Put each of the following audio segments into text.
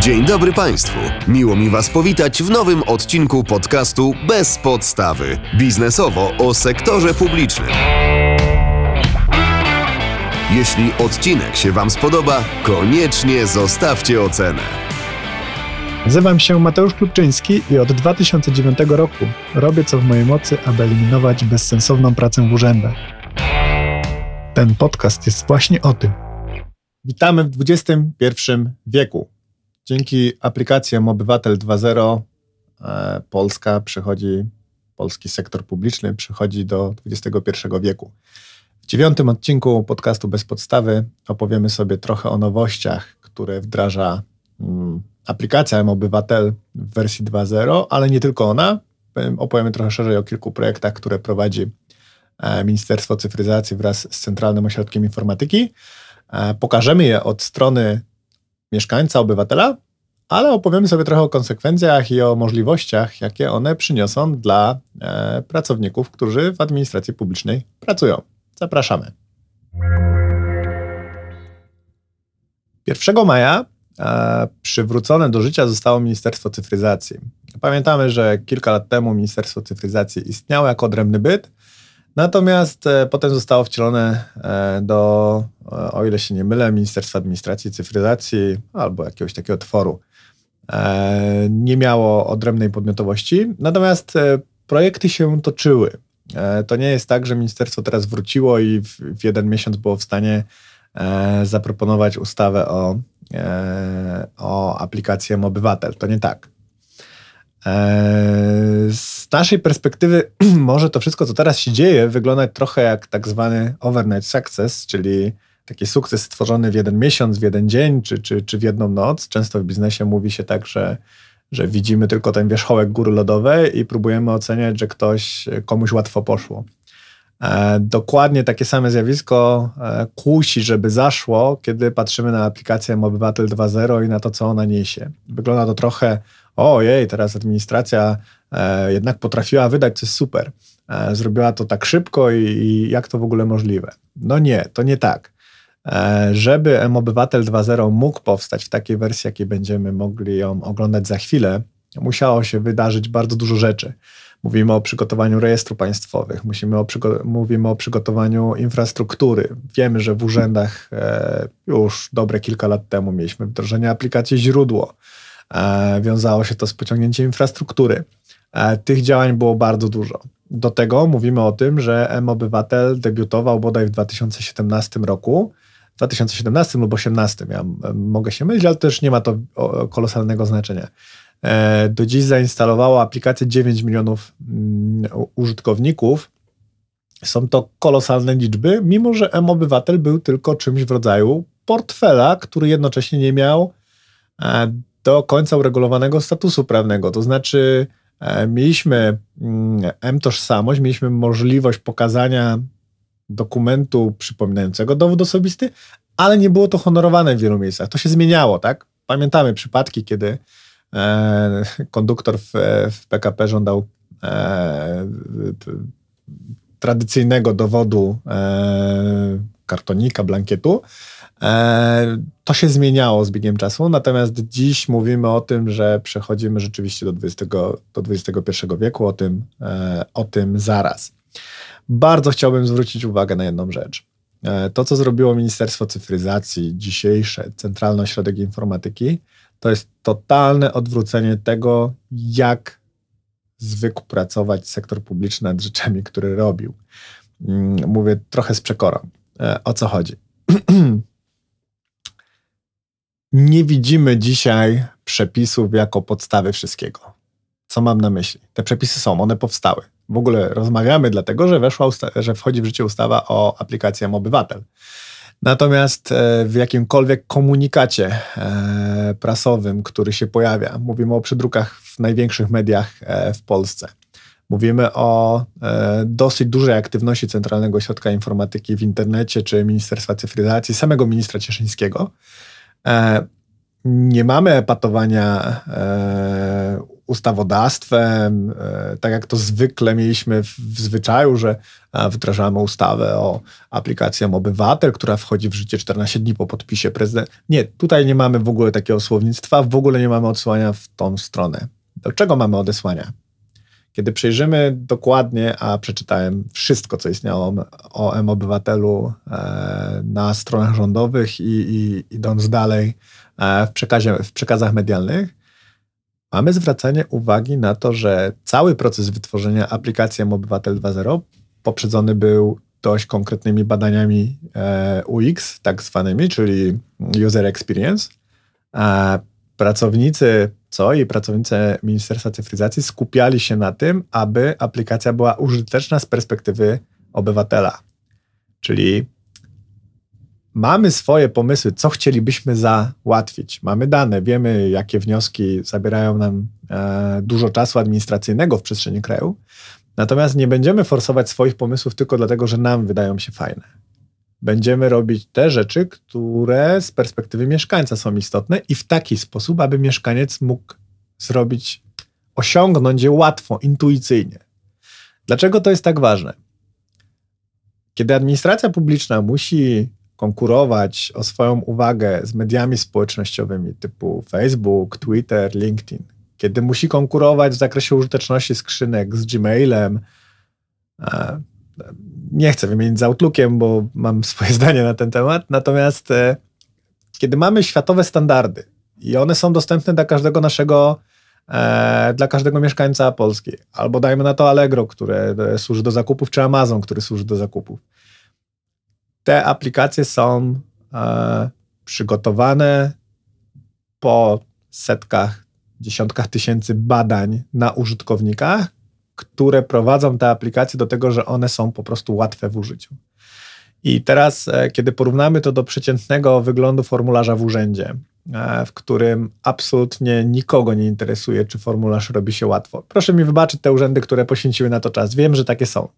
Dzień dobry Państwu. Miło mi Was powitać w nowym odcinku podcastu Bez podstawy. Biznesowo o sektorze publicznym. Jeśli odcinek się Wam spodoba, koniecznie zostawcie ocenę. Nazywam się Mateusz Klubczyński i od 2009 roku robię co w mojej mocy, aby eliminować bezsensowną pracę w urzędach. Ten podcast jest właśnie o tym. Witamy w XXI wieku. Dzięki aplikacjom Obywatel 2.0 e, Polska przechodzi, polski sektor publiczny przechodzi do XXI wieku. W dziewiątym odcinku podcastu Bez Podstawy opowiemy sobie trochę o nowościach, które wdraża mm, aplikacja M-Obywatel w wersji 2.0, ale nie tylko ona. Opowiemy trochę szerzej o kilku projektach, które prowadzi e, Ministerstwo Cyfryzacji wraz z Centralnym Ośrodkiem Informatyki. E, pokażemy je od strony mieszkańca, obywatela, ale opowiemy sobie trochę o konsekwencjach i o możliwościach, jakie one przyniosą dla e, pracowników, którzy w administracji publicznej pracują. Zapraszamy. 1 maja e, przywrócone do życia zostało Ministerstwo Cyfryzacji. Pamiętamy, że kilka lat temu Ministerstwo Cyfryzacji istniało jako odrębny byt, natomiast e, potem zostało wcielone e, do, e, o ile się nie mylę, Ministerstwa Administracji i Cyfryzacji albo jakiegoś takiego tworu. E, nie miało odrębnej podmiotowości, natomiast e, projekty się toczyły. E, to nie jest tak, że ministerstwo teraz wróciło i w, w jeden miesiąc było w stanie zaproponować ustawę o, o aplikację Obywatel. To nie tak. Z naszej perspektywy może to wszystko, co teraz się dzieje, wyglądać trochę jak tak zwany overnight success, czyli taki sukces stworzony w jeden miesiąc, w jeden dzień czy, czy, czy w jedną noc. Często w biznesie mówi się tak, że, że widzimy tylko ten wierzchołek góry lodowej i próbujemy oceniać, że ktoś, komuś łatwo poszło. E, dokładnie takie same zjawisko e, kusi, żeby zaszło, kiedy patrzymy na aplikację Obywatel 2.0 i na to, co ona niesie. Wygląda to trochę, ojej, teraz administracja e, jednak potrafiła wydać coś super. E, zrobiła to tak szybko i, i jak to w ogóle możliwe? No nie, to nie tak. E, żeby M-Obywatel 2.0 mógł powstać w takiej wersji, jakiej będziemy mogli ją oglądać za chwilę, musiało się wydarzyć bardzo dużo rzeczy. Mówimy o przygotowaniu rejestru państwowych, musimy o mówimy o przygotowaniu infrastruktury. Wiemy, że w urzędach e, już dobre kilka lat temu mieliśmy wdrożenie aplikacji źródło. E, wiązało się to z pociągnięciem infrastruktury. Tych działań było bardzo dużo. Do tego mówimy o tym, że M-Obywatel debiutował bodaj w 2017 roku 2017 lub 2018. Ja mogę się mylić, ale też nie ma to kolosalnego znaczenia. E, do dziś zainstalowało aplikację 9 milionów mm, użytkowników. Są to kolosalne liczby, mimo że M-Obywatel był tylko czymś w rodzaju portfela, który jednocześnie nie miał e, do końca uregulowanego statusu prawnego. To znaczy, e, mieliśmy mm, M-tożsamość, mieliśmy możliwość pokazania dokumentu przypominającego dowód osobisty, ale nie było to honorowane w wielu miejscach. To się zmieniało, tak? Pamiętamy przypadki, kiedy e, konduktor w, w PKP żądał e, tradycyjnego dowodu e, kartonika, blankietu. E, to się zmieniało z biegiem czasu, natomiast dziś mówimy o tym, że przechodzimy rzeczywiście do, 20, do XXI wieku, o tym, e, o tym zaraz bardzo chciałbym zwrócić uwagę na jedną rzecz. E, to, co zrobiło Ministerstwo Cyfryzacji, dzisiejsze Centralny Ośrodek Informatyki, to jest totalne odwrócenie tego, jak zwykł pracować sektor publiczny nad rzeczami, które robił. Mm, mówię trochę z przekorą. O co chodzi? Nie widzimy dzisiaj przepisów jako podstawy wszystkiego. Co mam na myśli? Te przepisy są, one powstały w ogóle rozmawiamy, dlatego że, weszła że wchodzi w życie ustawa o aplikacji Obywatel. Natomiast e, w jakimkolwiek komunikacie e, prasowym, który się pojawia, mówimy o przydrukach w największych mediach e, w Polsce. Mówimy o dosyć dużej aktywności Centralnego Ośrodka Informatyki w internecie czy Ministerstwa Cyfryzacji, samego ministra Cieszyńskiego. Nie mamy epatowania ustawodawstwem, tak jak to zwykle mieliśmy w, zwyczaju, że wdrażamy ustawę o aplikację Obywatel, która wchodzi w życie 14 dni po podpisie prezydenta. Nie, tutaj nie mamy w ogóle takiego słownictwa, w ogóle nie mamy odsyłania w tą stronę. Do czego mamy odesłania? Kiedy przejrzymy dokładnie, a przeczytałem wszystko, co istniało o M-Obywatelu e, na stronach rządowych i, i idąc dalej e, w, przekazie, w przekazach medialnych, mamy zwracanie uwagi na to, że cały proces wytworzenia aplikacji M-Obywatel 2.0 poprzedzony był dość konkretnymi badaniami e, UX, tak zwanymi, czyli User Experience. Pracownicy co i pracownicy Ministerstwa Cyfryzacji skupiali się na tym, aby aplikacja była użyteczna z perspektywy obywatela. Czyli mamy swoje pomysły, co chcielibyśmy załatwić. Mamy dane, wiemy, jakie wnioski zabierają nam e, dużo czasu administracyjnego w przestrzeni kraju. Natomiast nie będziemy forsować swoich pomysłów tylko dlatego, że nam wydają się fajne będziemy robić te rzeczy, które z perspektywy mieszkańca są istotne i w taki sposób, aby mieszkaniec mógł zrobić, osiągnąć je łatwo, intuicyjnie. Dlaczego to jest tak ważne? Kiedy administracja publiczna musi konkurować o swoją uwagę z mediami społecznościowymi typu Facebook, Twitter, LinkedIn, kiedy musi konkurować w zakresie użyteczności skrzynek z Gmailem, e, nie chcę wymienić z Outlookiem, bo mam swoje zdanie na ten temat. Natomiast e, kiedy mamy światowe standardy i one są dostępne dla każdego naszego, e, dla każdego mieszkańca Polski, albo dajmy na to Allegro, które e, służy do zakupów, czy Amazon, który służy do zakupów. Te aplikacje są przygotowane po setkach, dziesiątkach tysięcy badań na użytkownikach, które prowadzą te aplikacje do tego, że one są po prostu łatwe w użyciu. I teraz, e, kiedy porównamy to do przeciętnego wyglądu formularza w urzędzie, e, w którym absolutnie nikogo nie interesuje, czy formularz robi się łatwo. Proszę mi wybaczyć te urzędy, które poświęciły na to czas. Wiem, że takie są.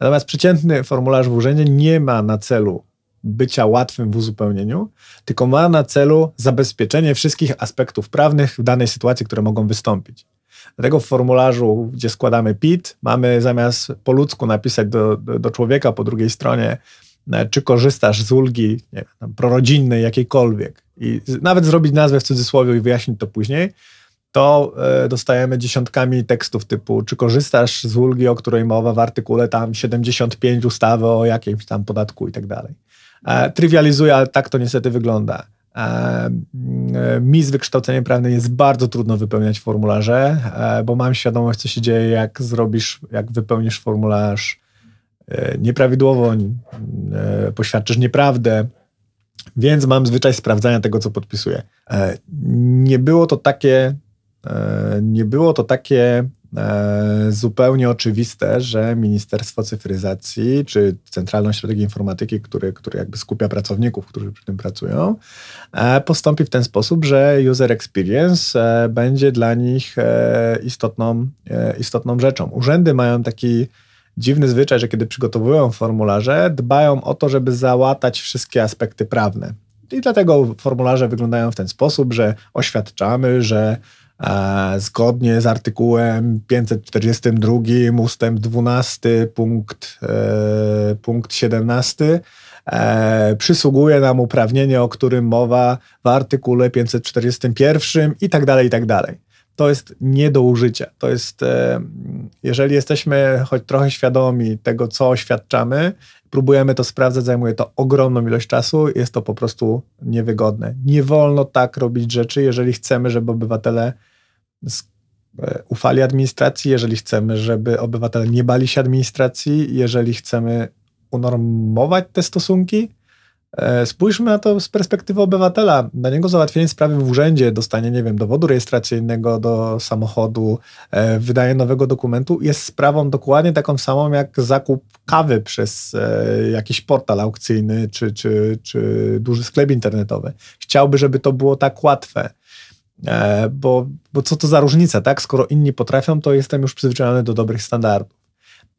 Natomiast przeciętny formularz w urzędzie nie ma na celu bycia łatwym w uzupełnieniu, tylko ma na celu zabezpieczenie wszystkich aspektów prawnych w danej sytuacji, które mogą wystąpić. Dlatego w formularzu, gdzie składamy PIT, mamy zamiast po ludzku napisać do, do, do człowieka po drugiej stronie, e, czy korzystasz z ulgi nie wiem, prorodzinnej, jakiejkolwiek, i nawet zrobić nazwę w cudzysłowie i wyjaśnić to później, to e, dostajemy dziesiątkami tekstów typu, czy korzystasz z ulgi, o której mowa w artykule tam 75 ustawy o jakimś tam podatku i tak dalej. E, trywializuje, ale tak to niestety wygląda. E, mi z wykształceniem prawnym jest bardzo trudno wypełniać formularze, e, bo mam świadomość, co się dzieje, jak zrobisz, jak wypełnisz formularz e, nieprawidłowo, poświadczysz nieprawdę, więc mam zwyczaj sprawdzania tego, co podpisuję. Nie było to takie, nie było to takie E, zupełnie oczywiste, że Ministerstwo Cyfryzacji czy Centralną Strategię Informatyki, który, który jakby skupia pracowników, którzy przy tym pracują, e, postąpi w ten sposób, że user experience e, będzie dla nich istotną, istotną rzeczą. Urzędy mają taki dziwny zwyczaj, że kiedy przygotowują formularze, dbają o to, żeby załatać wszystkie aspekty prawne. I dlatego formularze wyglądają w ten sposób, że oświadczamy, że zgodnie z artykułem 542 ustęp 12 punkt, e, punkt 17 e, przysługuje nam uprawnienie, o którym mowa w artykule 541 i tak dalej, i tak dalej. To jest nie do użycia. To jest, e, jeżeli jesteśmy choć trochę świadomi tego, co oświadczamy, próbujemy to sprawdzać, zajmuje to ogromną ilość czasu, jest to po prostu niewygodne. Nie wolno tak robić rzeczy, jeżeli chcemy, żeby obywatele e, ufali administracji, jeżeli chcemy, żeby obywatele nie bali się administracji, jeżeli chcemy unormować te stosunki, spójrzmy na to z perspektywy obywatela. Dla niego załatwienie sprawy w urzędzie, dostanie, nie wiem, dowodu rejestracyjnego do samochodu, e, wydanie nowego dokumentu jest sprawą dokładnie taką samą jak zakup kawy przez e, jakiś portal aukcyjny czy, czy, czy duży sklep internetowy. Chciałby, żeby to było tak łatwe. Bo, bo co to za różnica, tak? Skoro inni potrafią, to jestem już przyzwyczajony do dobrych standardów.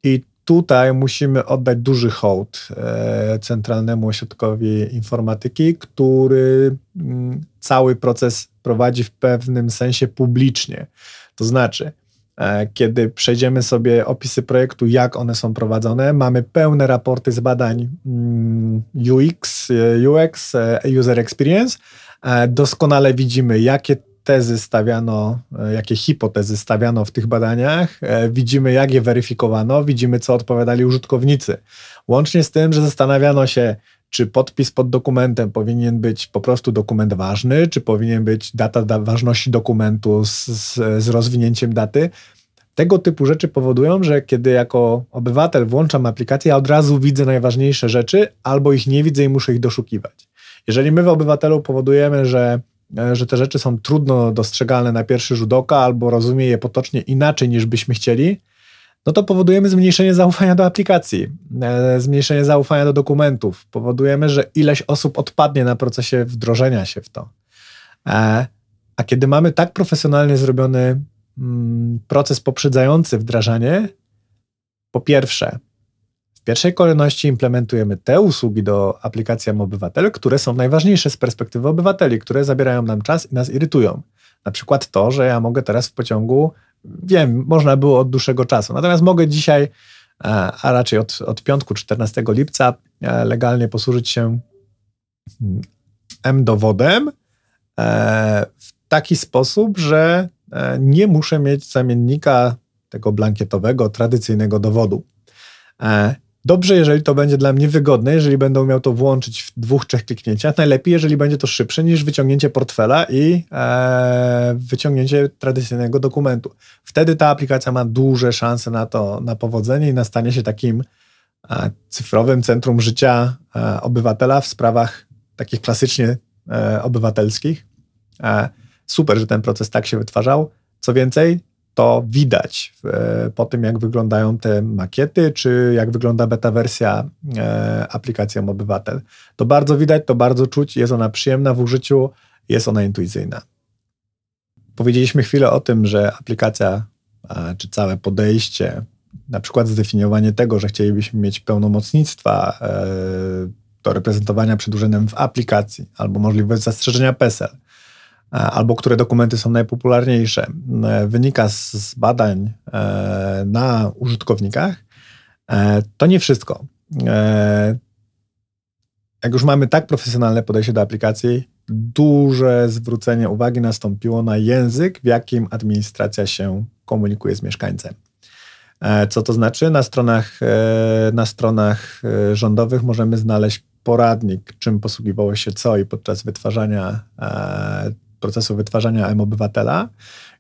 I tutaj musimy oddać duży hołd e, Centralnemu Ośrodkowi Informatyki, który mm, cały proces prowadzi w pewnym sensie publicznie. To znaczy, e, kiedy przejdziemy sobie opisy projektu, jak one są prowadzone, mamy pełne raporty z badań mm, UX, e, UX, User Experience. Doskonale widzimy, jakie tezy stawiano, e, jakie hipotezy stawiano w tych badaniach, e, widzimy jak je weryfikowano, widzimy co odpowiadali użytkownicy. Łącznie z tym, że zastanawiano się, czy podpis pod dokumentem powinien być po prostu dokument ważny, czy powinien być data ważności dokumentu z, z, z rozwinięciem daty. Tego typu rzeczy powodują, że kiedy jako obywatel włączam aplikację, ja od razu widzę najważniejsze rzeczy, albo ich nie widzę i muszę ich doszukiwać. Jeżeli my w obywatelu powodujemy, że że te rzeczy są trudno dostrzegalne na pierwszy rzut oka albo rozumie je potocznie inaczej niż byśmy chcieli, no to powodujemy zmniejszenie zaufania do aplikacji, e, zmniejszenie zaufania do dokumentów. Powodujemy, że ileś osób odpadnie na procesie wdrożenia się w to. E, a kiedy mamy tak profesjonalnie zrobiony mm, proces poprzedzający wdrażanie, po pierwsze, pierwszej kolejności implementujemy te usługi do aplikacji obywatel, które są najważniejsze z perspektywy obywateli, które zabierają nam czas i nas irytują. Na przykład to, że ja mogę teraz w pociągu, wiem, można było od dłuższego czasu, natomiast mogę dzisiaj, e, a raczej od, od piątku 14 lipca, e, legalnie posłużyć się mm, M-dowodem e, w taki sposób, że nie muszę mieć zamiennika tego blankietowego, tradycyjnego dowodu. Dobrze, jeżeli to będzie dla mnie wygodne, jeżeli będę miał to włączyć w dwóch, trzech kliknięciach. Najlepiej, jeżeli będzie to szybsze niż wyciągnięcie portfela i e, wyciągnięcie tradycyjnego dokumentu. Wtedy ta aplikacja ma duże szanse na to, na powodzenie i na stanie się takim e, cyfrowym centrum życia e, obywatela w sprawach takich klasycznie e, obywatelskich. E, super, że ten proces tak się wytwarzał. Co więcej, to widać e, po tym, jak wyglądają te makiety, czy jak wygląda beta wersja e, aplikacji Obywatel. To bardzo widać, to bardzo czuć, jest ona przyjemna w użyciu, jest ona intuicyjna. Powiedzieliśmy chwilę o tym, że aplikacja, czy całe podejście, na przykład zdefiniowanie tego, że chcielibyśmy mieć pełnomocnictwa e, do reprezentowania przed urzędem w aplikacji, albo możliwość zastrzeżenia PESEL, albo które dokumenty są najpopularniejsze, e, wynika z badań e, na użytkownikach, to nie wszystko. Jak już mamy tak profesjonalne podejście do aplikacji, duże zwrócenie uwagi nastąpiło na język, w jakim administracja się komunikuje z mieszkańcem. Co to znaczy? Na stronach, na stronach rządowych możemy znaleźć poradnik, czym posługiwało się co i podczas wytwarzania procesu wytwarzania M-Obywatela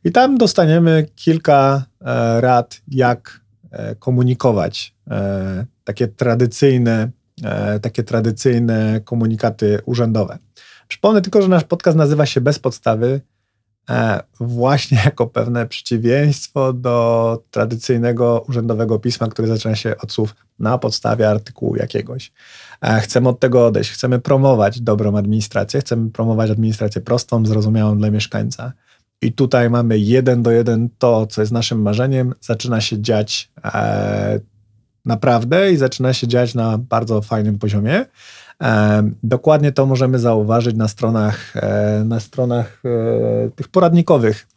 i tam dostaniemy kilka e, rad, jak e, komunikować e, takie tradycyjne, takie tradycyjne komunikaty urzędowe. Przypomnę tylko, że nasz podcast nazywa się Bez podstawy, właśnie jako pewne przeciwieństwo do tradycyjnego urzędowego pisma, które zaczyna się od słów na podstawie artykułu jakiegoś. Chcemy od tego odejść, chcemy promować dobrą administrację, chcemy promować administrację prostą, zrozumiałą dla mieszkańca. I tutaj mamy jeden do jeden to, co jest naszym marzeniem, zaczyna się dziać e, naprawdę i zaczyna się dziać na bardzo fajnym poziomie. E, dokładnie to możemy zauważyć na stronach, e, na stronach e, tych poradnikowych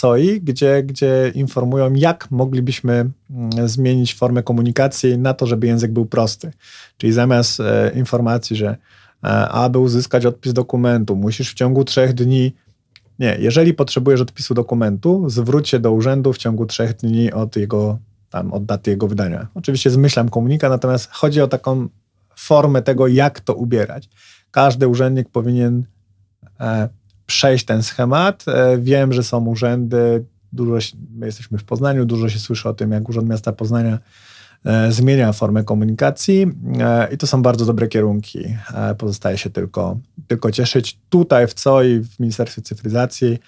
COI, gdzie, gdzie informują, jak moglibyśmy mm, zmienić formę komunikacji na to, żeby język był prosty. Czyli zamiast informacji, że aby uzyskać odpis dokumentu, musisz w ciągu trzech dni nie, jeżeli potrzebujesz odpisu dokumentu, zwróć się do urzędu w ciągu trzech dni od jego, tam, od daty jego wydania. Oczywiście zmyślam komunikat, natomiast chodzi o taką formę tego, jak to ubierać. Każdy urzędnik powinien e, przejść ten schemat. E, wiem, że są urzędy, dużo, my jesteśmy w Poznaniu, dużo się słyszy o tym, jak Urząd Miasta Poznania e, zmienia formę komunikacji i to są bardzo dobre kierunki. Pozostaje się tylko, tylko cieszyć. Tutaj w COI, w Ministerstwie Cyfryzacji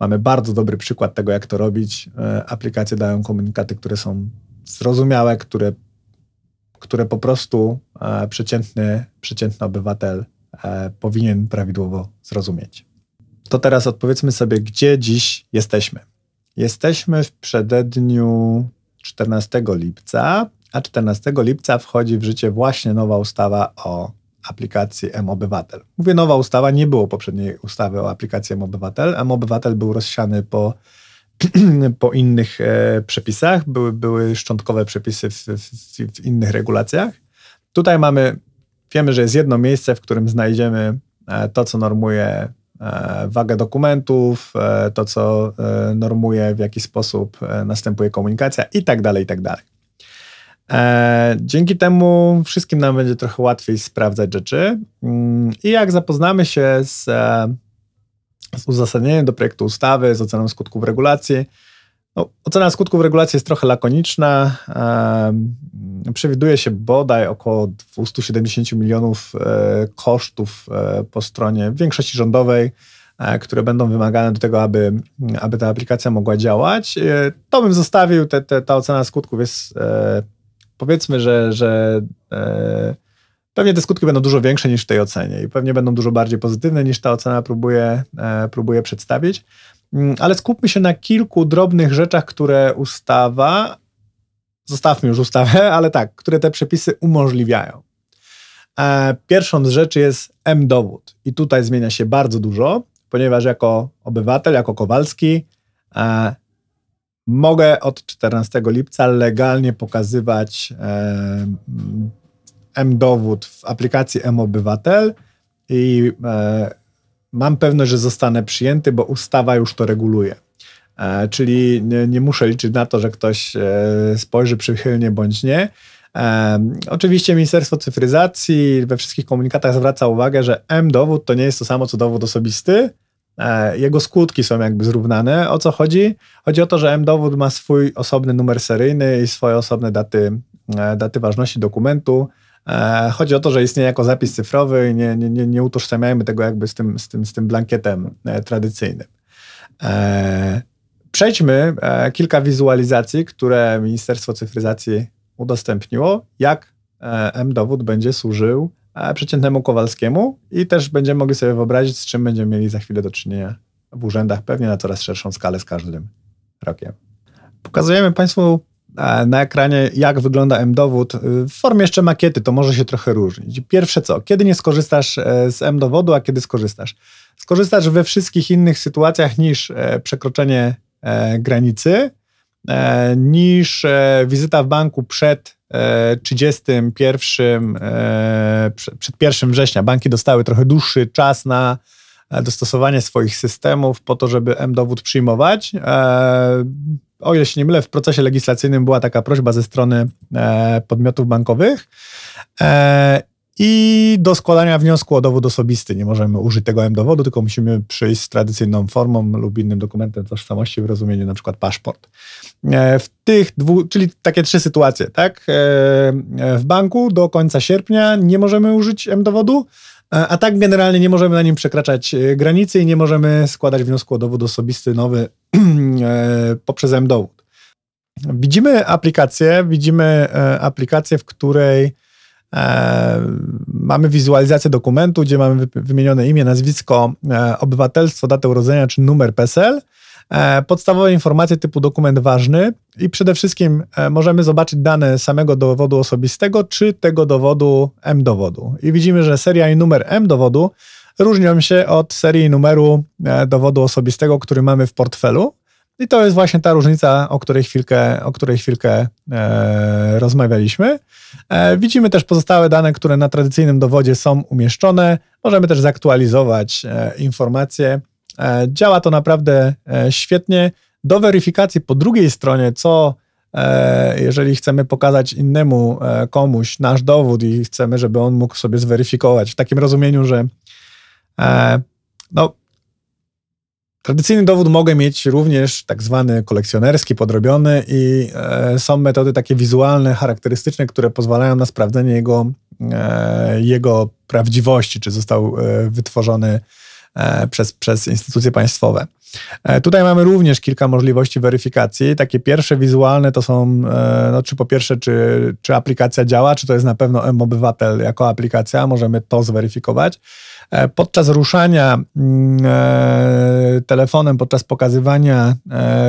mamy bardzo dobry przykład tego, jak to robić. Aplikacje dają komunikaty, które są zrozumiałe, które które po prostu e, przeciętny, przeciętny obywatel e, powinien prawidłowo zrozumieć. To teraz odpowiedzmy sobie, gdzie dziś jesteśmy. Jesteśmy w przededniu 14 lipca, a 14 lipca wchodzi w życie właśnie nowa ustawa o aplikacji M-Obywatel. Mówię nowa ustawa, nie było poprzedniej ustawy o aplikacji M-Obywatel. M-Obywatel był rozsiany po, po innych e, przepisach, były, były szczątkowe przepisy w, w, w innych regulacjach. Tutaj mamy, wiemy, że jest jedno miejsce, w którym znajdziemy e, to, co normuje e, wagę dokumentów, to, co normuje, w jaki sposób następuje komunikacja i tak dalej, i tak dalej. Dzięki temu wszystkim nam będzie trochę łatwiej sprawdzać rzeczy. Mm, I jak zapoznamy się z, z uzasadnieniem do projektu ustawy, z oceną skutków regulacji, no, ocena skutków regulacji jest trochę lakoniczna. E, przewiduje się bodaj około 270 milionów e, kosztów e, po stronie większości rządowej, e, które będą wymagane do tego, aby, aby ta aplikacja mogła działać. E, to bym zostawił, te, te, ta ocena skutków jest e, powiedzmy, że, że pewnie te skutki będą dużo większe niż w tej ocenie i pewnie będą dużo bardziej pozytywne niż ta ocena próbuje, e, próbuje przedstawić. Mm, Ale skupmy się na kilku drobnych rzeczach, które ustawa, zostawmy już ustawę, ale tak, które te przepisy umożliwiają. E, Pierwszą z rzeczy jest M-dowód i tutaj zmienia się bardzo dużo, ponieważ jako obywatel, jako Kowalski e, mogę od 14 lipca legalnie pokazywać M-dowód w aplikacji M-Obywatel i e, mam pewność, że zostanę przyjęty, bo ustawa już to reguluje. E, czyli nie, nie muszę liczyć na to, że ktoś e, spojrzy przychylnie bądź nie. E, oczywiście Ministerstwo Cyfryzacji we wszystkich komunikatach zwraca uwagę, że M-dowód to nie jest to samo co dowód osobisty. E, Jego skutki są jakby zrównane. O co chodzi? Chodzi o to, że M-dowód ma swój osobny numer seryjny i swoje osobne daty, e, daty ważności dokumentu. E, Chodzi o to, że istnieje jako zapis cyfrowy i nie, nie, nie, utożsamiajmy tego jakby z tym, z tym, z tym blankietem e, tradycyjnym. E, Przejdźmy kilka wizualizacji, które Ministerstwo Cyfryzacji udostępniło, jak M-dowód będzie służył przeciętnemu Kowalskiemu i też będziemy mogli sobie wyobrazić, z czym będziemy mieli za chwilę do czynienia w urzędach, pewnie na coraz szerszą skalę z każdym rokiem. Pokazujemy Państwu na ekranie, jak wygląda M-dowód y, w formie jeszcze makiety, to może się trochę różnić. Pierwsze co, kiedy nie skorzystasz e, z M-dowodu, a kiedy skorzystasz? Skorzystasz we wszystkich innych sytuacjach niż e, przekroczenie e, granicy, e, niż e, wizyta w banku przed e, 31, e, prze- przed 1 września. Banki dostały trochę dłuższy czas na e, dostosowanie swoich systemów po to, żeby M-dowód przyjmować. E, o ile się nie mylę, w procesie legislacyjnym była taka prośba ze strony e, podmiotów bankowych. E, I do składania wniosku o dowód osobisty nie możemy użyć tego M-dowodu, tylko musimy przyjść z tradycyjną formą lub innym dokumentem tożsamości w rozumieniu na przykład paszport. E, W tych dwóch, czyli takie trzy sytuacje, tak? E, e, W banku do końca sierpnia nie możemy użyć M-dowodu, e, a tak generalnie nie możemy na nim przekraczać e, granicy i nie możemy składać wniosku o dowód osobisty nowy e, poprzez M-dowód. Widzimy aplikację, widzimy e, aplikację, w której e, mamy wizualizację dokumentu, gdzie mamy wy- wymienione imię, nazwisko, e, obywatelstwo, datę urodzenia czy numer PESEL. E, podstawowe informacje typu dokument ważny i przede wszystkim e, możemy zobaczyć dane samego dowodu osobistego czy tego dowodu M-dowodu. I widzimy, że seria i numer M-dowodu różnią się od serii i numeru e, dowodu osobistego, który mamy w portfelu. I to jest właśnie ta różnica, o której chwilkę, o której chwilkę e, rozmawialiśmy. E, widzimy też pozostałe dane, które na tradycyjnym dowodzie są umieszczone. Możemy też zaktualizować e, informacje. E, działa to naprawdę e, świetnie. Do weryfikacji po drugiej stronie, co e, jeżeli chcemy pokazać innemu komuś nasz dowód i chcemy, żeby on mógł sobie zweryfikować, w takim rozumieniu, że no, Tradycyjny dowód mogę mieć również tak zwany kolekcjonerski, podrobiony i są metody takie wizualne, charakterystyczne, które pozwalają na sprawdzenie jego, jego prawdziwości, czy został wytworzony przez, przez instytucje państwowe. E, tutaj mamy również kilka możliwości weryfikacji. Takie pierwsze wizualne to są, e, no, czy po pierwsze, czy, czy aplikacja działa, czy to jest na pewno M-Obywatel jako aplikacja, możemy to zweryfikować. E, podczas ruszania mm, telefonem, podczas pokazywania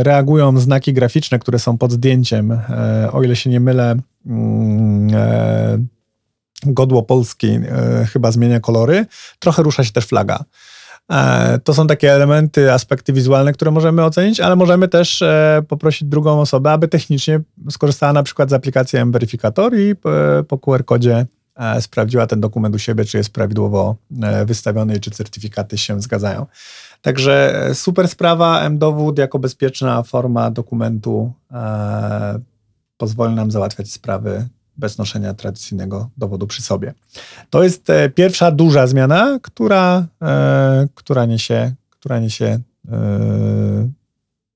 reagują znaki graficzne, które są pod zdjęciem. O ile się nie mylę, mm, godło Polski chyba zmienia kolory. Trochę rusza się też flaga. E, to są takie elementy, aspekty wizualne, które możemy ocenić, ale możemy też e, poprosić drugą osobę, aby technicznie skorzystała na przykład z aplikacji M-Weryfikator i e, po QR-kodzie sprawdziła ten dokument u siebie, czy jest prawidłowo wystawiony i czy certyfikaty się zgadzają. Także super sprawa, M-Dowód jako bezpieczna forma dokumentu pozwoli nam załatwiać sprawy bez noszenia tradycyjnego dowodu przy sobie. To jest e, pierwsza duża zmiana, która, e, która niesie, która niesie e,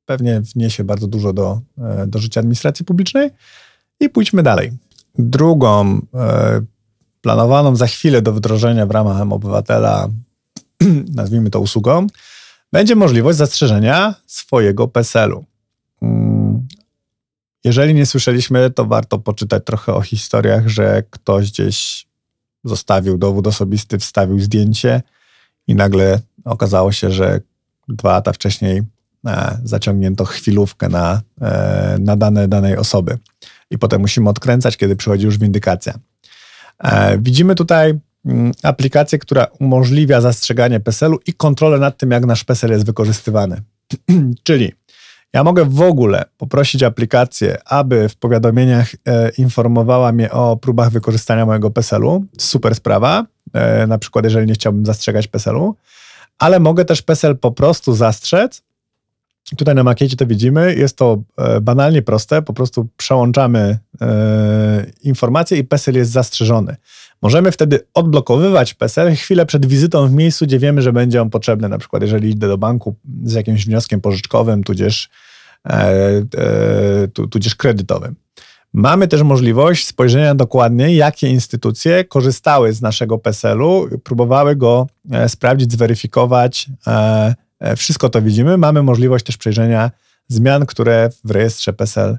pewnie wniesie bardzo dużo do, do życia administracji publicznej. I pójdźmy dalej. Drugą planowaną za chwilę do wdrożenia w ramach obywatela, nazwijmy to usługą, będzie możliwość zastrzeżenia swojego PESEL-u. Jeżeli nie słyszeliśmy, to warto poczytać trochę o historiach, że ktoś gdzieś zostawił dowód osobisty, wstawił zdjęcie i nagle okazało się, że dwa lata wcześniej e, zaciągnięto chwilówkę na, e, na dane danej osoby. I potem musimy odkręcać, kiedy przychodzi już windykacja. E, widzimy tutaj mm, aplikację, która umożliwia zastrzeganie PESEL-u i kontrolę nad tym, jak nasz PESEL jest wykorzystywany. Czyli ja mogę w ogóle poprosić aplikację, aby w powiadomieniach e, informowała mnie o próbach wykorzystania mojego PESEL-u. Super sprawa, e, na przykład jeżeli nie chciałbym zastrzegać PESEL-u, ale mogę też PESEL po prostu zastrzec. Tutaj na makiecie to widzimy, jest to e, banalnie proste, po prostu przełączamy e, informacje i PESEL jest zastrzeżony. Możemy wtedy odblokowywać PESEL chwilę przed wizytą w miejscu, gdzie wiemy, że będzie on potrzebny. Na przykład, jeżeli idę do banku z jakimś wnioskiem pożyczkowym, tudzież, e, e, tudzież kredytowym. Mamy też możliwość spojrzenia dokładnie, jakie instytucje korzystały z naszego PESEL-u, próbowały go e, sprawdzić, zweryfikować. E, e, wszystko to widzimy. Mamy możliwość też przejrzenia zmian, które w rejestrze PESEL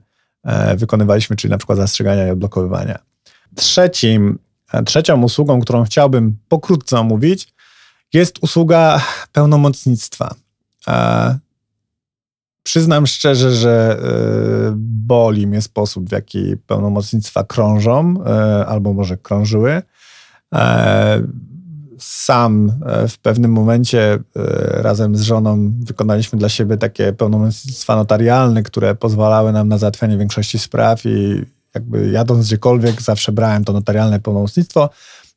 wykonywaliśmy, czyli na przykład zastrzegania i odblokowywania. Trzecim Trzecią usługą, którą chciałbym pokrótce omówić, jest usługa pełnomocnictwa. E, przyznam szczerze, że e, boli mnie sposób, w jaki pełnomocnictwa krążą, e, albo może krążyły. E, sam e, w pewnym momencie e, razem z żoną wykonaliśmy dla siebie takie pełnomocnictwa notarialne, które pozwalały nam na załatwianie większości spraw i jakby jadąc gdziekolwiek zawsze brałem to notarialne pełnomocnictwo,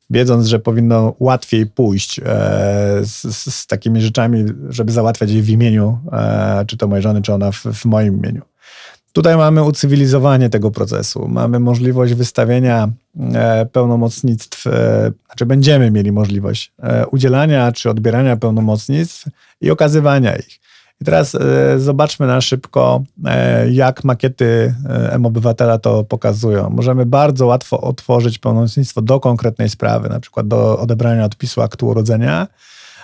wiedząc, że powinno łatwiej pójść e, z, z, takimi rzeczami, żeby załatwiać je w imieniu, e, czy to mojej żony, czy ona w, w moim imieniu. Tutaj mamy ucywilizowanie tego procesu. Mamy możliwość wystawienia e, pełnomocnictw, e, znaczy będziemy mieli możliwość e, udzielania czy odbierania pełnomocnictw i okazywania ich. I teraz e, zobaczmy na szybko, e, jak makiety e, M-Obywatela to pokazują. Możemy bardzo łatwo otworzyć pełnomocnictwo do konkretnej sprawy, na przykład do odebrania odpisu aktu urodzenia.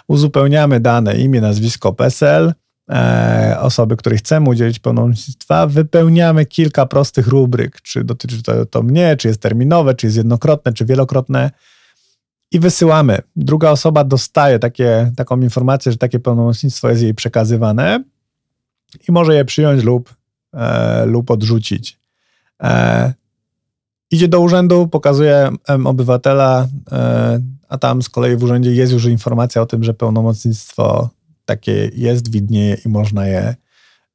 Uzupełniamy dane imię, nazwisko, PESEL, osoby, której chcemy udzielić pełnomocnictwa, wypełniamy kilka prostych rubryk, czy dotyczy to, to mnie, czy jest terminowe, czy jest jednokrotne, czy wielokrotne i wysyłamy. Druga osoba dostaje takie, taką informację, że takie pełnomocnictwo jest jej przekazywane i może je przyjąć lub, e, lub odrzucić. E, idzie do urzędu, pokazuje obywatela, e, a tam z kolei w urzędzie jest już informacja o tym, że pełnomocnictwo takie jest, widnieje i można je,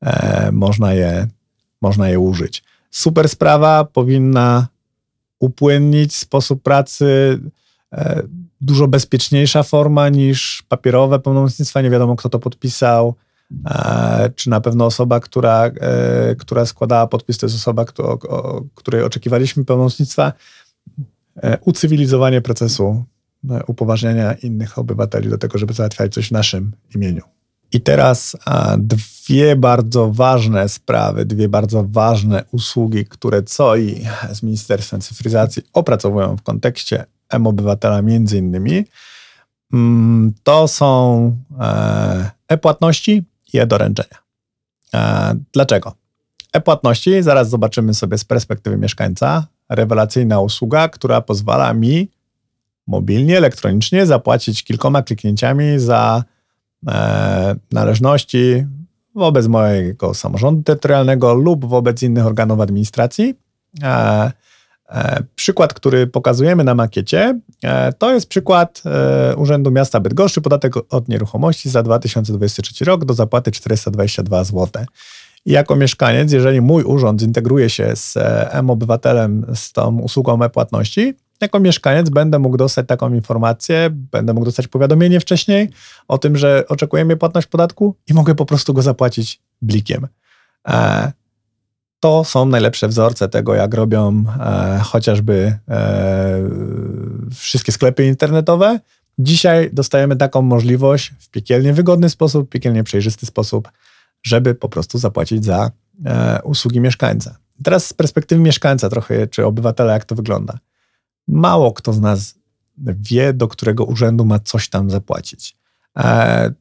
e, można je, można je użyć. Super sprawa, powinna upłynnić sposób pracy dużo bezpieczniejsza forma niż papierowe pełnomocnictwa. Nie wiadomo, kto to podpisał, e, czy na pewno osoba, która, e, która składała podpis, to jest osoba, kto, o której oczekiwaliśmy pełnomocnictwa. Ucywilizowanie procesu upoważniania innych obywateli do tego, żeby załatwiać coś w naszym imieniu. I teraz dwie bardzo ważne sprawy, dwie bardzo ważne usługi, które COI z Ministerstwem Cyfryzacji opracowują w kontekście M-Obywatela między innymi, mm, to są e, e-płatności i e-doręczenia. Dlaczego? E-płatności, zaraz zobaczymy sobie z perspektywy mieszkańca, rewelacyjna usługa, która pozwala mi mobilnie, elektronicznie zapłacić kilkoma kliknięciami za e, należności wobec mojego samorządu terytorialnego lub wobec innych organów administracji. E, e, przykład, który pokazujemy na makiecie, e, to jest przykład e, Urzędu Miasta Bydgoszczy, podatek od nieruchomości za 2023 rok do zapłaty 422 zł. I jako mieszkaniec, jeżeli mój urząd zintegruje się z e, M-Obywatelem, z tą usługą e-płatności, jako mieszkaniec będę mógł dostać taką informację, będę mógł dostać powiadomienie wcześniej o tym, że oczekujemy płatność podatku i mogę po prostu go zapłacić blikiem. To są najlepsze wzorce tego, jak robią e, chociażby e, wszystkie sklepy internetowe. Dzisiaj dostajemy taką możliwość w piekielnie wygodny sposób, piekielnie przejrzysty sposób, żeby po prostu zapłacić za e, usługi mieszkańca. Teraz z perspektywy mieszkańca trochę, czy obywatela, jak to wygląda. Mało kto z nas wie, do którego urzędu ma coś tam zapłacić. E,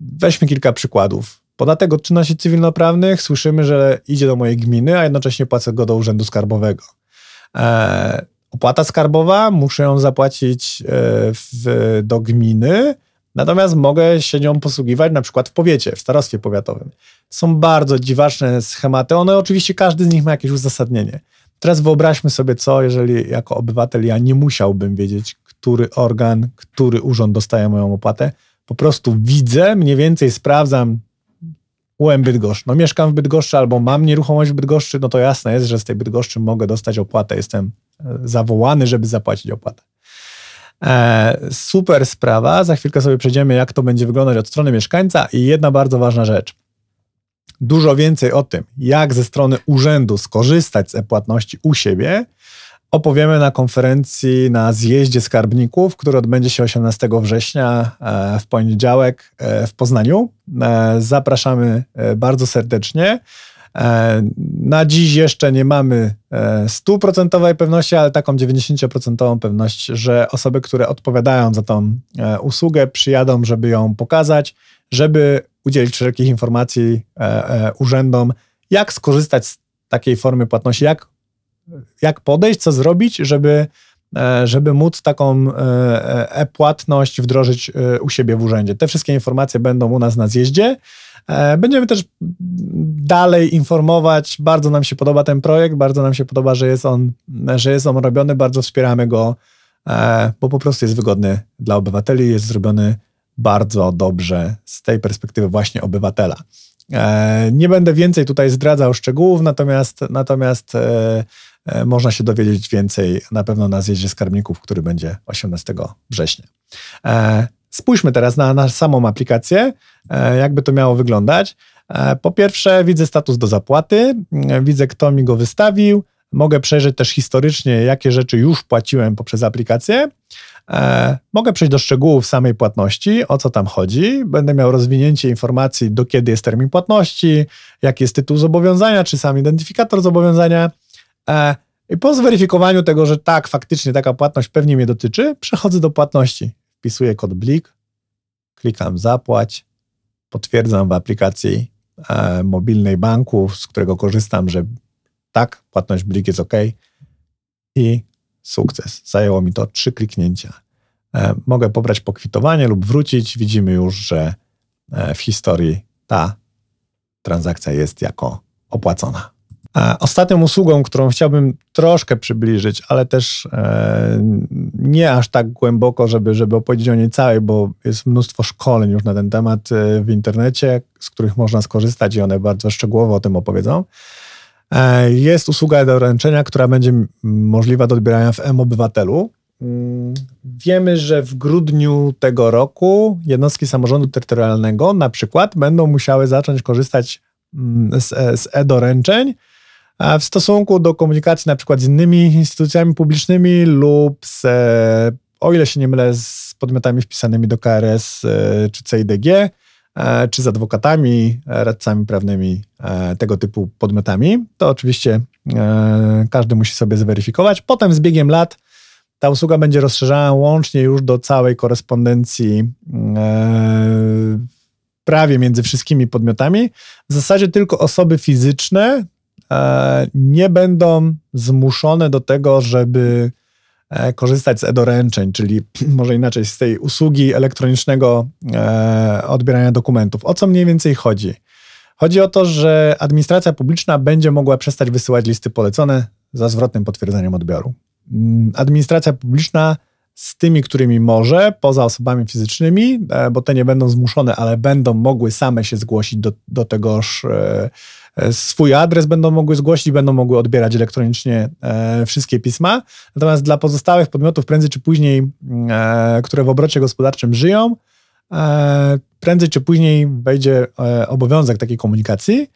weźmy kilka przykładów. Podatek od czynności cywilnoprawnych słyszymy, że idzie do mojej gminy, a jednocześnie płacę go do urzędu skarbowego. E, opłata skarbowa muszę ją zapłacić w, do gminy, Natomiast mogę się nią posługiwać na przykład w powiecie, w starostwie powiatowym. Są bardzo dziwaczne schematy. One oczywiście, każdy z nich ma jakieś uzasadnienie. Teraz wyobraźmy sobie, co jeżeli jako obywatel ja nie musiałbym wiedzieć, który organ, który urząd dostaje moją opłatę. Po prostu widzę, mniej więcej sprawdzam UM Bydgoszcz. No mieszkam w Bydgoszczy albo mam nieruchomość w Bydgoszczy, no to jasne jest, że z tej Bydgoszczy mogę dostać opłatę. Jestem e, zawołany, żeby zapłacić opłatę. E, super sprawa. Za chwilkę sobie przejdziemy, jak to będzie wyglądać od strony mieszkańca. I jedna bardzo ważna rzecz. Dużo więcej o tym, jak ze strony urzędu skorzystać z e-płatności u siebie, opowiemy na konferencji na zjeździe skarbników, który odbędzie się 18 września e, w poniedziałek e, w Poznaniu. Zapraszamy bardzo serdecznie. E, na dziś jeszcze nie mamy e, stuprocentowej pewności, ale taką 90% pewność, że osoby, które odpowiadają za tą e, usługę, przyjadą, żeby ją pokazać, żeby udzielić wszelkich informacji urzędom, jak skorzystać z takiej formy płatności, jak, jak podejść, co zrobić, żeby, żeby móc taką e-płatność wdrożyć u siebie w urzędzie. Te wszystkie informacje będą u nas na zjeździe. E, będziemy też dalej informować. Bardzo nam się podoba ten projekt, bardzo nam się podoba, że jest on, że jest on robiony, bardzo wspieramy go, e, bo po prostu jest wygodny dla obywateli, jest zrobiony bardzo dobrze z tej perspektywy właśnie obywatela. E, nie będę więcej tutaj zdradzał szczegółów, natomiast, natomiast można się dowiedzieć więcej na pewno na zjeździe skarbników, który będzie 18 września. Spójrzmy teraz na, na samą aplikację, e, jakby to miało wyglądać. E, po pierwsze, widzę status do zapłaty, e, widzę, kto mi go wystawił. Mogę przejrzeć też historycznie, jakie rzeczy już płaciłem poprzez aplikację. Mogę przejść do szczegółów samej płatności, o co tam chodzi. Będę miał rozwinięcie informacji, do kiedy jest termin płatności, jaki jest tytuł zobowiązania, czy sam identyfikator zobowiązania. I po zweryfikowaniu tego, że tak, faktycznie taka płatność pewnie mnie dotyczy, przechodzę do płatności wpisuję kod BLIK, klikam zapłać, potwierdzam w aplikacji e, mobilnej banku, z którego korzystam, że tak, płatność BLIK jest OK i sukces. Zajęło mi to trzy kliknięcia. E, mogę pobrać pokwitowanie lub wrócić. Widzimy już, że e, w historii ta transakcja jest jako opłacona. Ostatnią usługą, którą chciałbym troszkę przybliżyć, ale też e, nie aż tak głęboko, żeby, żeby opowiedzieć o niej całej, bo jest mnóstwo szkoleń już na ten temat e, w internecie, z których można skorzystać i one bardzo szczegółowo o tym opowiedzą. E, jest usługa doręczenia, która będzie możliwa do odbierania w M-Obywatelu. Mm, wiemy, że w grudniu tego roku jednostki samorządu terytorialnego na przykład będą musiały zacząć korzystać mm, z, z e-doręczeń, w stosunku do komunikacji na przykład z innymi instytucjami publicznymi lub z, e, o ile się nie mylę, z podmiotami wpisanymi do KRS e, czy CIDG, e, czy z adwokatami, radcami prawnymi, tego typu podmiotami, to oczywiście każdy musi sobie zweryfikować. Potem z biegiem lat ta usługa będzie rozszerzana łącznie już do całej korespondencji prawie między wszystkimi podmiotami. W zasadzie tylko osoby fizyczne nie będą zmuszone do tego, żeby e, korzystać z e-doręczeń, czyli może inaczej z tej usługi elektronicznego e, odbierania dokumentów. O co mniej więcej chodzi? Chodzi o to, że administracja publiczna będzie mogła przestać wysyłać listy polecone za zwrotnym potwierdzeniem odbioru. Mm, administracja publiczna z tymi, którymi może, poza osobami fizycznymi, e, bo te nie będą zmuszone, ale będą mogły same się zgłosić do, do tegoż, e, e, swój adres będą mogły zgłosić, będą mogły odbierać elektronicznie wszystkie pisma. Natomiast dla pozostałych podmiotów, prędzej czy później, mm, które w obrocie gospodarczym żyją, prędzej czy później wejdzie obowiązek takiej komunikacji.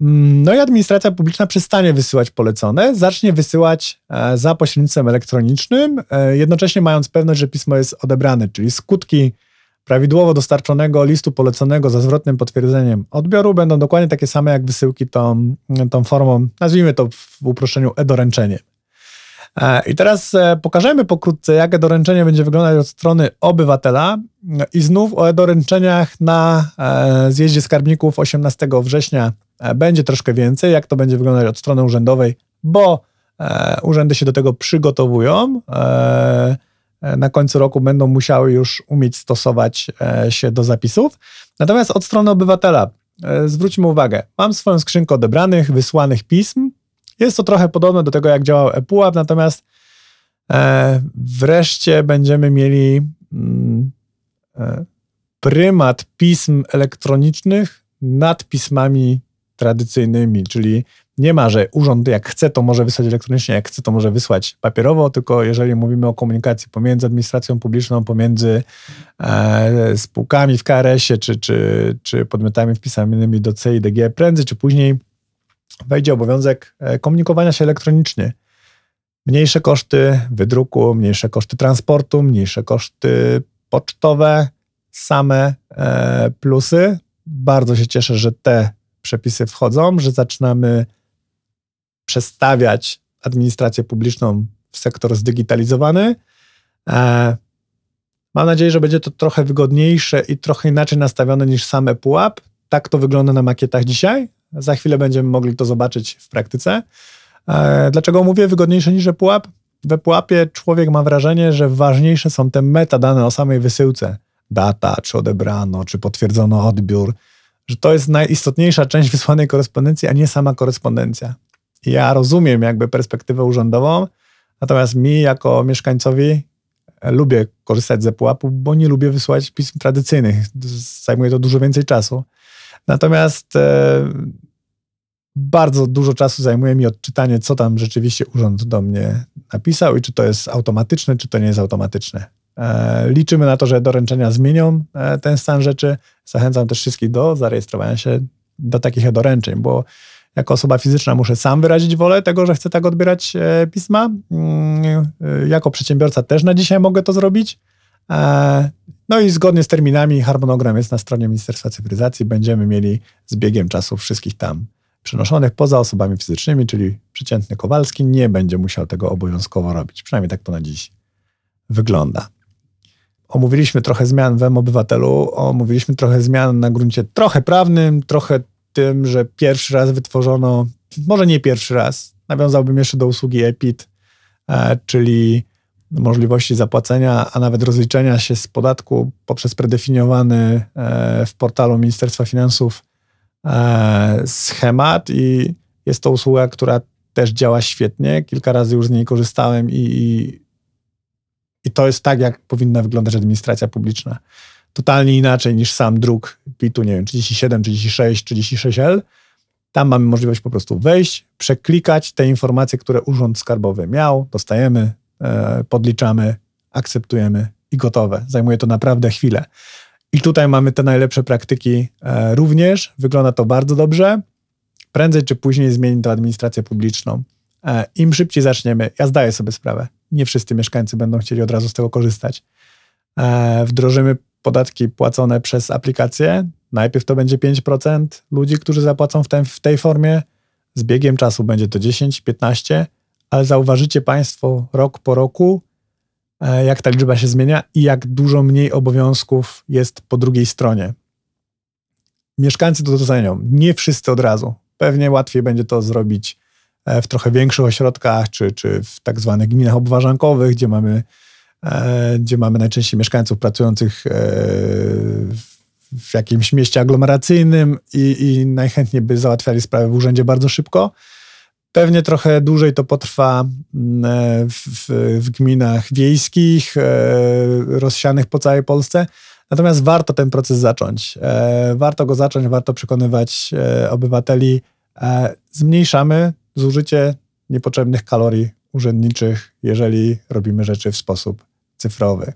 Mm, no i administracja publiczna przestanie wysyłać polecone, zacznie wysyłać e, za pośrednictwem elektronicznym, e, jednocześnie mając pewność, że pismo jest odebrane, czyli skutki prawidłowo dostarczonego listu poleconego za zwrotnym potwierdzeniem odbioru będą dokładnie takie same jak wysyłki tą, tą formą, nazwijmy to w uproszczeniu e-doręczenie. E, I teraz pokażemy pokrótce, jak e-doręczenie będzie wyglądać od strony obywatela i znów o e-doręczeniach na zjeździe skarbników 18 września E, będzie troszkę więcej, jak to będzie wyglądać od strony urzędowej, bo e, urzędy się do tego przygotowują. E, na końcu roku będą musiały już umieć stosować się do zapisów. Natomiast od strony obywatela, zwróćmy uwagę, mam swoją skrzynkę odebranych, wysłanych pism. Jest to trochę podobne do tego, jak działał ePUAP, natomiast wreszcie będziemy mieli mm, prymat pism elektronicznych nad pismami tradycyjnymi, czyli nie ma, że urząd jak chce, to może wysłać elektronicznie, jak chce, to może wysłać papierowo, tylko jeżeli mówimy o komunikacji pomiędzy administracją publiczną, pomiędzy e, spółkami w KRS-ie, czy, czy, czy podmiotami wpisanymi do CIDG, prędzej czy później wejdzie obowiązek e, komunikowania się elektronicznie. Mniejsze koszty wydruku, mniejsze koszty transportu, mniejsze koszty pocztowe, same e, plusy. Bardzo się cieszę, że te przepisy wchodzą, że zaczynamy przestawiać administrację publiczną w sektor zdigitalizowany. E, mam nadzieję, że będzie to trochę wygodniejsze i trochę inaczej nastawione niż same pułap. Tak to wygląda na makietach dzisiaj. Za chwilę będziemy mogli to zobaczyć w praktyce. E, dlaczego mówię wygodniejsze niż pułap? We pułapie człowiek ma wrażenie, że ważniejsze są te metadane o samej wysyłce. Data, czy odebrano, czy potwierdzono odbiór, że to jest najistotniejsza część wysłanej korespondencji, a nie sama korespondencja. Ja rozumiem jakby perspektywę urzędową, natomiast mi jako mieszkańcowi e, lubię korzystać ze pułapu, bo nie lubię wysyłać pism tradycyjnych. Zajmuje to dużo więcej czasu. Natomiast e, bardzo dużo czasu zajmuje mi odczytanie, co tam rzeczywiście urząd do mnie napisał i czy to jest automatyczne, czy to nie jest automatyczne. E, liczymy na to, że doręczenia zmienią e, ten stan rzeczy. Zachęcam też wszystkich do zarejestrowania się do takich doręczeń, bo jako osoba fizyczna muszę sam wyrazić wolę tego, że chcę tak odbierać e, pisma. Mm, jako przedsiębiorca też na dzisiaj mogę to zrobić. No i zgodnie z terminami, harmonogram jest na stronie Ministerstwa Cyfryzacji. Będziemy mieli z biegiem czasu wszystkich tam przenoszonych poza osobami fizycznymi, czyli przeciętny Kowalski nie będzie musiał tego obowiązkowo robić. Przynajmniej tak to na dziś wygląda. Omówiliśmy trochę zmian w M-Obywatelu, omówiliśmy trochę zmian na gruncie trochę prawnym, trochę tym, że pierwszy raz wytworzono, może nie pierwszy raz, nawiązałbym jeszcze do usługi EPIT, e, czyli możliwości zapłacenia, a nawet rozliczenia się z podatku poprzez predefiniowany e, w portalu Ministerstwa Finansów e, schemat i jest to usługa, która też działa świetnie. Kilka razy już z niej korzystałem i, i to jest tak, jak powinna wyglądać administracja publiczna. Totalnie inaczej niż sam druk PIT-u, nie wiem, 37, 36, 36L. Tam mamy możliwość po prostu wejść, przeklikać te informacje, które Urząd Skarbowy miał, dostajemy, e, podliczamy, akceptujemy i gotowe. Zajmuje to naprawdę chwilę. I tutaj mamy te najlepsze praktyki e, również. Wygląda to bardzo dobrze. Prędzej czy później zmieni to administrację publiczną. E, Im szybciej zaczniemy, ja zdaję sobie sprawę, nie wszyscy mieszkańcy będą chcieli od razu z tego korzystać. E, wdrożymy podatki płacone przez aplikację. Najpierw to będzie 5% ludzi, którzy zapłacą w, ten, w tej formie. Z biegiem czasu będzie to 10, 15, ale zauważycie Państwo rok po roku, e, jak ta liczba się zmienia i jak dużo mniej obowiązków jest po drugiej stronie. mieszkańcy to docenią. Nie wszyscy od razu. Pewnie łatwiej będzie to zrobić w trochę większych ośrodkach, czy, czy w tak zwanych gminach obwarzankowych, gdzie mamy, gdzie mamy najczęściej mieszkańców pracujących w jakimś mieście aglomeracyjnym i, i najchętniej by załatwiali sprawę w urzędzie bardzo szybko. Pewnie trochę dłużej to potrwa mm, e, w, w, gminach wiejskich, e, rozsianych po całej Polsce. Natomiast warto ten proces zacząć. E, warto go zacząć, warto przekonywać obywateli. Zmniejszamy zużycie niepotrzebnych kalorii urzędniczych, jeżeli robimy rzeczy w sposób cyfrowy.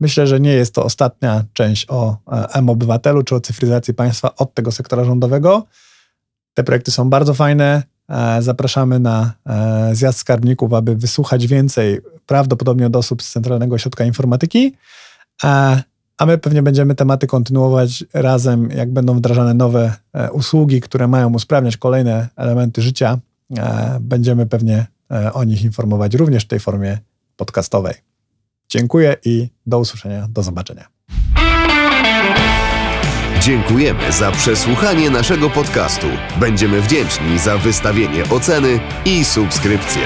Myślę, że nie jest to ostatnia część o M-Obywatelu czy o cyfryzacji państwa od tego sektora rządowego. Te projekty są bardzo fajne. E, zapraszamy na e, zjazd skarbników, aby wysłuchać więcej, prawdopodobnie od osób z Centralnego Ośrodka Informatyki. E, a my pewnie będziemy tematy kontynuować razem, jak będą wdrażane nowe usługi, które mają usprawniać kolejne elementy życia. Będziemy pewnie o nich informować również w tej formie podcastowej. Dziękuję i do usłyszenia, do zobaczenia. Dziękujemy za przesłuchanie naszego podcastu. Będziemy wdzięczni za wystawienie oceny i subskrypcję.